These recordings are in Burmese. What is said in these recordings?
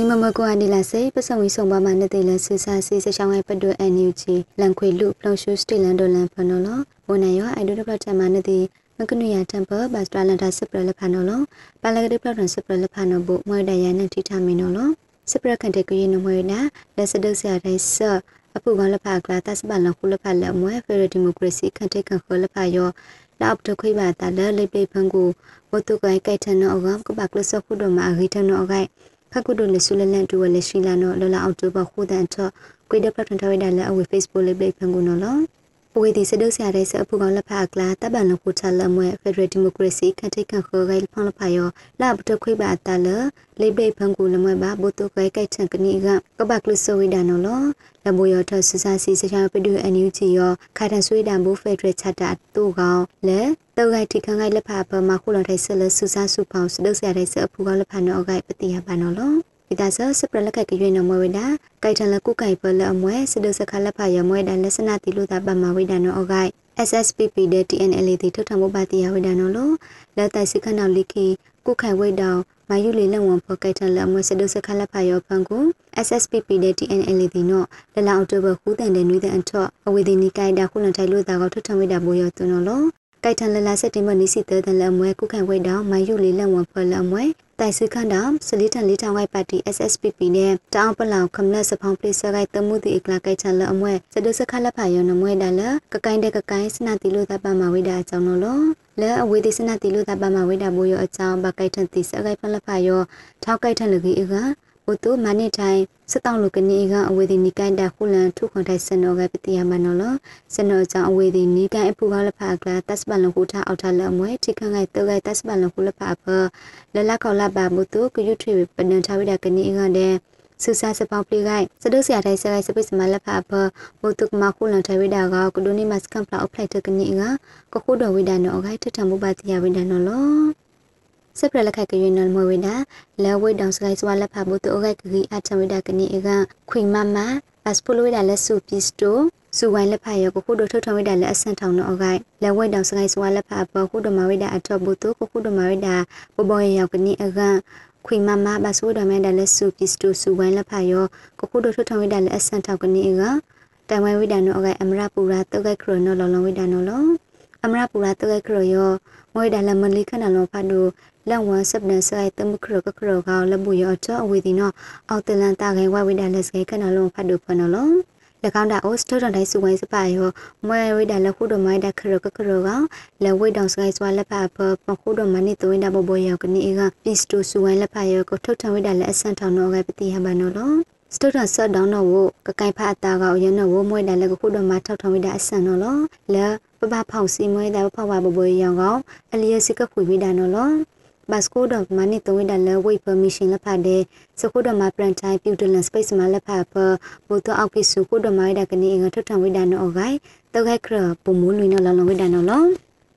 နိမမကွာနီလာစေပစံဝီဆောင်ပါမနဲ့တေလဆူဆာစီစချောင်းရဲ့ပဒွအန်ယူချီလန်ခွေလူပလုံရှူစတီလန်ဒိုလန်ဖနော်လဝန်နယောအိုင်ဒိုဒပတမနဲ့တေမကနုယာတမ်ပဘတ်စတလန်တာစပရလဖနော်လပါလကတိပလန်စပရလဖနော်ဘမွေဒရန်နဲ့ထိထမင်းနော်လစပရခန်တကရီနမွေနာလက်စဒုဆရာတိုင်းဆအပူကလဖကလာတစပလန်ခုလဖလက်မွေဖရဒီမိုကရေစီခန်တေကန်ခလဖယောလောက်တခွေပါတလလိပိဖန်ကိုဝတုကိုင်ကိုက်ထနောကကပကလစခုဒမအဂိထနောကိုင် ခကုဒလဆုလလန်တူဝလရှိလာနောလလအောက်တိုဘာခုဒန်ချကွေဒပထန်ထဝိဒါလအဝေ Facebook လိပိဖန်ကိုနော်လော ဝေဒီစဒုဆရာတဲ့ဆအဖူကောင်လက်ဖကလာတပန်လခုချလမွဲဖက်ဒရယ်ဒီမိုကရေစီခန့်ထိတ်ခန့်ခေါ်ဂိုင်ဖောင်းလဖယောလာပတခွိပါတလလိပိဖန်ကိုလမွဲပါဘုတုကွဲကြိုက်ချန်ကနီကကပကလဆိုဝိဒါနော်လောလဘိုယောထဆဆစီစချာပဒူအန်ယူချီယောခါတန်ဆွေးတန်ဘူဖက်ဒရယ်ချတာတူကောင်လဲတောက်ဂိုက်ထိခန့်ဂိုင်လက်ဖပမခုလော်ထိုင်ဆလဆူဆာဆူဖောင်းစဒုဆရာတဲ့ဆအဖူကောင်လက်ဖနော်ဂိုင်ပတိယပါနော်လော ဒီဒါဆစပရလက်ကကရွေးနမဝိဒါကိုက်ထန်လကုကိုင်ပလအမွဲစဒုစခလက်ဖရမွဲဒါလက်စနာတိလူတာပမဝိဒါနောအဂိုင် SSPP တဲ့ TNL တိထုတ်ထမှုပါတီယဝိဒါနောလို့လက်တိုင်စခနောက်လိခိကုခိုင်ဝိတောင်မယူလီလက်ဝန်ဖော်ကိုက်ထန်လအမွဲစဒုစခလက်ဖရဖန်ကို SSPP တဲ့ TNL တိနောလလအောက်တိုဘာခုတန်တဲ့နွေတဲ့အထော့အဝေဒီနီကိုင်တာခုလန်ထိုင်လို့တာကထုတ်ထဝိဒါဘိုယောတုနောလို့ ကိုက်ထန်လလစက်တင်ဘာနီစီတဲ့လအမွဲကုခိုင်ဝိတောင်မယူလီလက်ဝန်ဖော်လအမွဲတိုင်စခန်ဒါစလီတန်လေးထောင်ဝိုက်ပါတီ SSPP နဲ့တောင်ပလောင်ခမလက်စဖောင်းပလိစကိုက်တမှုတီအကလာကိုက်ချန်လအမွဲစဒုစခလက်ဖာယောနမွဲဒါလကကိုင်းတဲ့ကကိုင်းစနာတီလို့တပမဝိဒါအကြောင်းလို့လဲအဝေးဒီစနာတီလို့တပမဝိဒါဘိုးယောအကြောင်းဘကိုက်ထန်တီစကိုက်ဖလက်ဖာယောထောက်ကိုက်ထန်လူကြီးအက ဥတုမနိတိုင်စတောင်းလူကနေကအဝေဒီနိကိုင်းတာခုလန်ထုခွန်ထိုင်စနောကပတိယမနောလစနောကြောင့်အဝေဒီနိကိုင်းအဖူကလဖကလတတ်စပလန်ခုထအောက်ထလအမွဲထိခန့်ကိုက်တောက်ကိုက်တတ်စပလန်ခုလဖဖလလခေါလပါမှုတုကယုထွေပနန်ထဝိဒကနေကတဲ့ဆူဆာစပောင်းပလိကိုက်စဒုဆရာတိုင်းစကိုက်စပိစမလဖဖဘုတုကမခုလန်ထဝိဒါကကဒိုနီမတ်ကမ်ပလာအပလိုက်တကနေကကခုဒဝိဒါနောအခိုက်ထထမှုပါတိယဝိဒါနောလော စပရလက်ခကရွေနလမဝိဒါလဲဝိတောင်စကိုင်းစွာလက်ဖာဘုသူအခိုက်ကကြီးအထဝိဒါကနီအကခွိမမပတ်စပိုလိုဝိဒါလက်စုပစ္စတိုစူဝိုင်းလက်ဖာရောကိုခုတို့ထုတ်ထဝိဒါလက်အဆန်ထောင်တော့အခိုက်လဲဝိတောင်စကိုင်းစွာလက်ဖာဘခုတို့မဝိဒါအထောဘုသူကိုခုတို့မဝိဒါဘဘောရရောက်ကနီအကခွိမမဘဆူဒမဲဒါလက်စုပစ္စတိုစူဝိုင်းလက်ဖာရောကိုခုတို့ထုတ်ထဝိဒါလက်အဆန်ထောက်ကနီအကတမဝိဒါနောအခိုက်အမရပူရာတုတ်ကခရနောလောလောဝိဒါနောလော အမရပူရာတုတ်ကခရယောမွေဒါလမလိခဏလောဖတ်တို့လက်ဝဆပ်နဆိုင်တမခရကခရကလဘူရချအဝေဒီနောအောက်တလန်တာခိုင်ဝဝိဒါလက်စကေခဏလုံးဖတ်တို့ဖနလုံး၎င်းတာအိုစတိုတန်တိုင်းစုဝိုင်းစပါယောမွဲဝိဒါလက်ခုတော်မိုင်းတာခရကခရကလက်ဝိတောင်စကိုင်းစွာလက်ဖပပခုတော်မနိတဝိဒါဘဘယောကနေကပစ္စတိုစုဝိုင်းလက်ဖယောကိုထုတ်ထဝိဒါလက်အဆန်ထောင်တော့ကပတိဟဘနောလော စတိုတန်ဆတ်ဒေါင်းတော့ဝကကိုင်ဖာအတာကရနဝမွဲဒါလက်ခုတော်မှာထောက်ထောင်ဝိဒါအဆန်နော်လောလက်ပပဖောက်စီမွဲဒါဖောက်ပါဘဘယောကောအလျက်စကခွေဝိဒါနော်လောဘတ်စကိုဒမနီတဝိဒါလဝိပမီရှင်လဖာတဲ့စကိုဒမပရန်တိုင်းပြူတလန်စပိတ်မလဖာဖဘုတအောက်ကိစုကိုဒမိုင်ဒါကနေငါထထဝိဒါနောဂိုင်တောခိုက်ခရပုံမူလွင်နောလောလောဝိဒါနောလော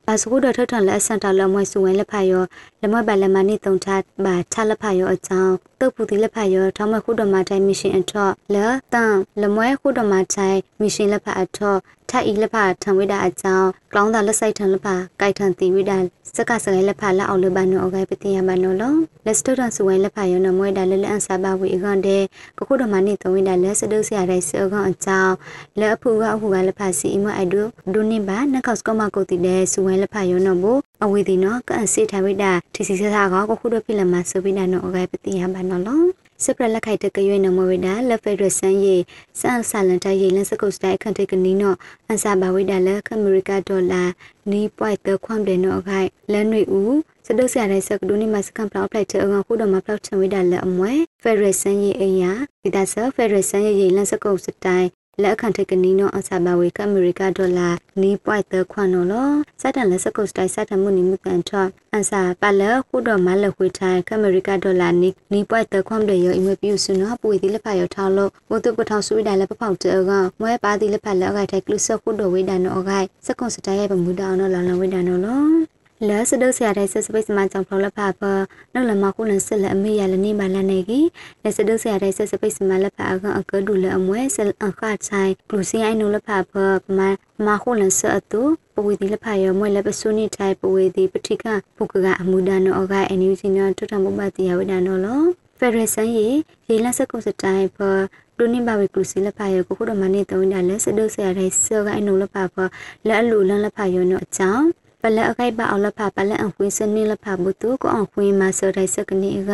အစကုဒထထလက်အစန်တာလမွဲစုဝင်လက်ဖာယောလမွဲပါလမနိတုံချပါချလက်ဖာယောအကြောင်း တုတ်ပူတိလက်ဖာယောထောင်းမခုဒမတိုင်းမီရှင်အထော့လတန်လမွဲခုဒမတိုင်းမီရှင်လက်ဖာအထော့ထဤလက်ဖာထံဝိဒါအကြောင်းကလောင်းသာလက်ဆိုင်ထံလက်ဖာကိုက်ထံတီဝိဒါစကစရဲလက်ဖာလက်အောင်လဘနောအဂိုင်ပတိယမနောလောလက်စတိုတန်စုဝိုင်းလက်ဖာယောနမွဲဒါလက်လက်အန်စာပါဝီအခွန်တဲ့ကခုဒမနိတဝိဒါလက်စဒုဆရာတဲ့စေခွန်အကြောင်းလက်အဖူကအဖူကလက်ဖာစီအမအိုက်ဒိုဒုနိဘာနကော့စကမကိုတီတဲ့စုဝိုင်းလက်ဖာယောနဘော အဝေဒီနောကန်စီထဝိဒါတီစီဆာကကခုဒဖိလမဆဝိဒါနောအဂိုင်ပတိယမနောလောစပရလက်ခိုက်တကရွေးနမဝိဒါလက်ဖက်ရဆန်ယေစန်ဆာလန်တယေလန်စကုတ်စတိုင်ခန့်တေကနီနောအန်စာဘဝိဒါလက်ခမရီကာဒေါ်လာနီပွိုက်တခွမ်ဒေနောအခိုက်လန်နွေဦးစဒုဆရာတဲ့စကဒူနီမစကန်ပလောက်ဖလိုက်တဲ့ငါခုတော့မပလောက်ချင်ဝိဒါလက်အမွဲဖက်ရဆန်ယေအရာဒီဒါဆဖက်ရဆန်ယေလန်စကုတ်စတိုင် လက်အခန့်ထကနီနောအစာဘဝေကအမေရိကဒေါ်လာနီပွိုက်တခွန်နော်လောစတန်လက်စကုတ်စတိုင်စတန်မှုနီမှုကန်ထော့အန်စာပလခုတော်မလခွေထိုင်ကအမေရိကဒေါ်လာနီနီပွိုက်တခွန်တွေရောအမပြူစနော်ပွေဒီလက်ဖာရောထောက်လို့ဘုတုပထောင်ဆွေးတယ်လက်ပဖောက်တဲကမွဲပါဒီလက်ဖာလက်အခိုက်ထိုက်ကလုစခုတော်ဝိဒါနောအခိုက်စကွန်စတိုင်ရဲ့ပမှုတောင်းနော်လောင်လောင်ဝိဒါနော်လော လဲစဒုဆရာတဲ့ဆစပိတ်စမကြောင့်ဖလောလဖာပနောက်လမခုလန်စစ်လက်အမေရလနေမလနေကြီးလဲစဒုဆရာတဲ့ဆစပိတ်စမလက်ဖာကအကဒူလအမွဲဆအခါချိုင်ဘလူစီအိုင်နုလဖာပမမခုလန်ဆအတူပဝေဒီလဖာရမွဲလက်ပစုနိထိုင်ပဝေဒီပတိကပုကကအမူဒနောအကအန်ယူစီနောထွထမဘတိယဝဒနောလောဖက်ဒရယ်ဆန်ရီရေလဆက်ကုစတိုင်းဖဒုန်နင်ဘာဝေကလူစီလဖာယောကိုခုဒမနေတုံးဒါလဲစဒုဆရာတဲ့ဆောကအနုလဖာဖလဲအလူလန်လဖာယောနော်အချောင်း ပလက်အခိုက်ပါအောင်လဖာပလက်အဖွေးစနင်းလဖာဘုတုကိုအောင်ဖွေးမှာဆောတဲ့စကနေက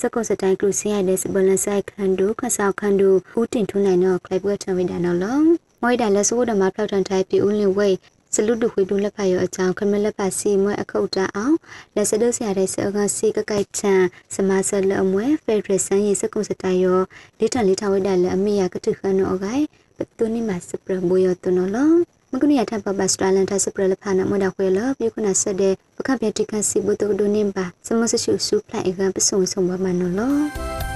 စကုစတိုင်းကလူစီရတဲ့စဘလန်ဆိုင်ခန်ဒူခဆောက်ခန်ဒူဦးတင်ထွန်းနိုင်တော့ကလိုက်ပွဲထံဝိဒါနော်လောမွိဒါလဲဆိုးဒမဖောက်ထန်ထိုင်ပြဦးလင်ဝိတ်စလူတူခွေတူလက်ဖတ်ရအကြောင်းခမလက်ဖတ်စီမွဲအခုတ်တအောင်လက်စဒုဆရာတဲ့ဆောကစီကကိုက်ချန်စမဆလအမွဲဖက်ဒရယ်ဆန်ရေးစကုစတိုင်ရောလေးတန်လေးထဝိဒါလဲအမိယကတုခနောဂိုင်ပတူနိမစပရဘိုယတနော်လော မကုနီယထပ်ပပစတလန်ထစပရလဖာနမဒခွေလပြုခုနာဆက်တဲ့ပကပြတိကစီဘုတုဒုန်နင်ပါစမဆရှုစုဖလိုက်အကပဆုံဆုံပါမနော်လော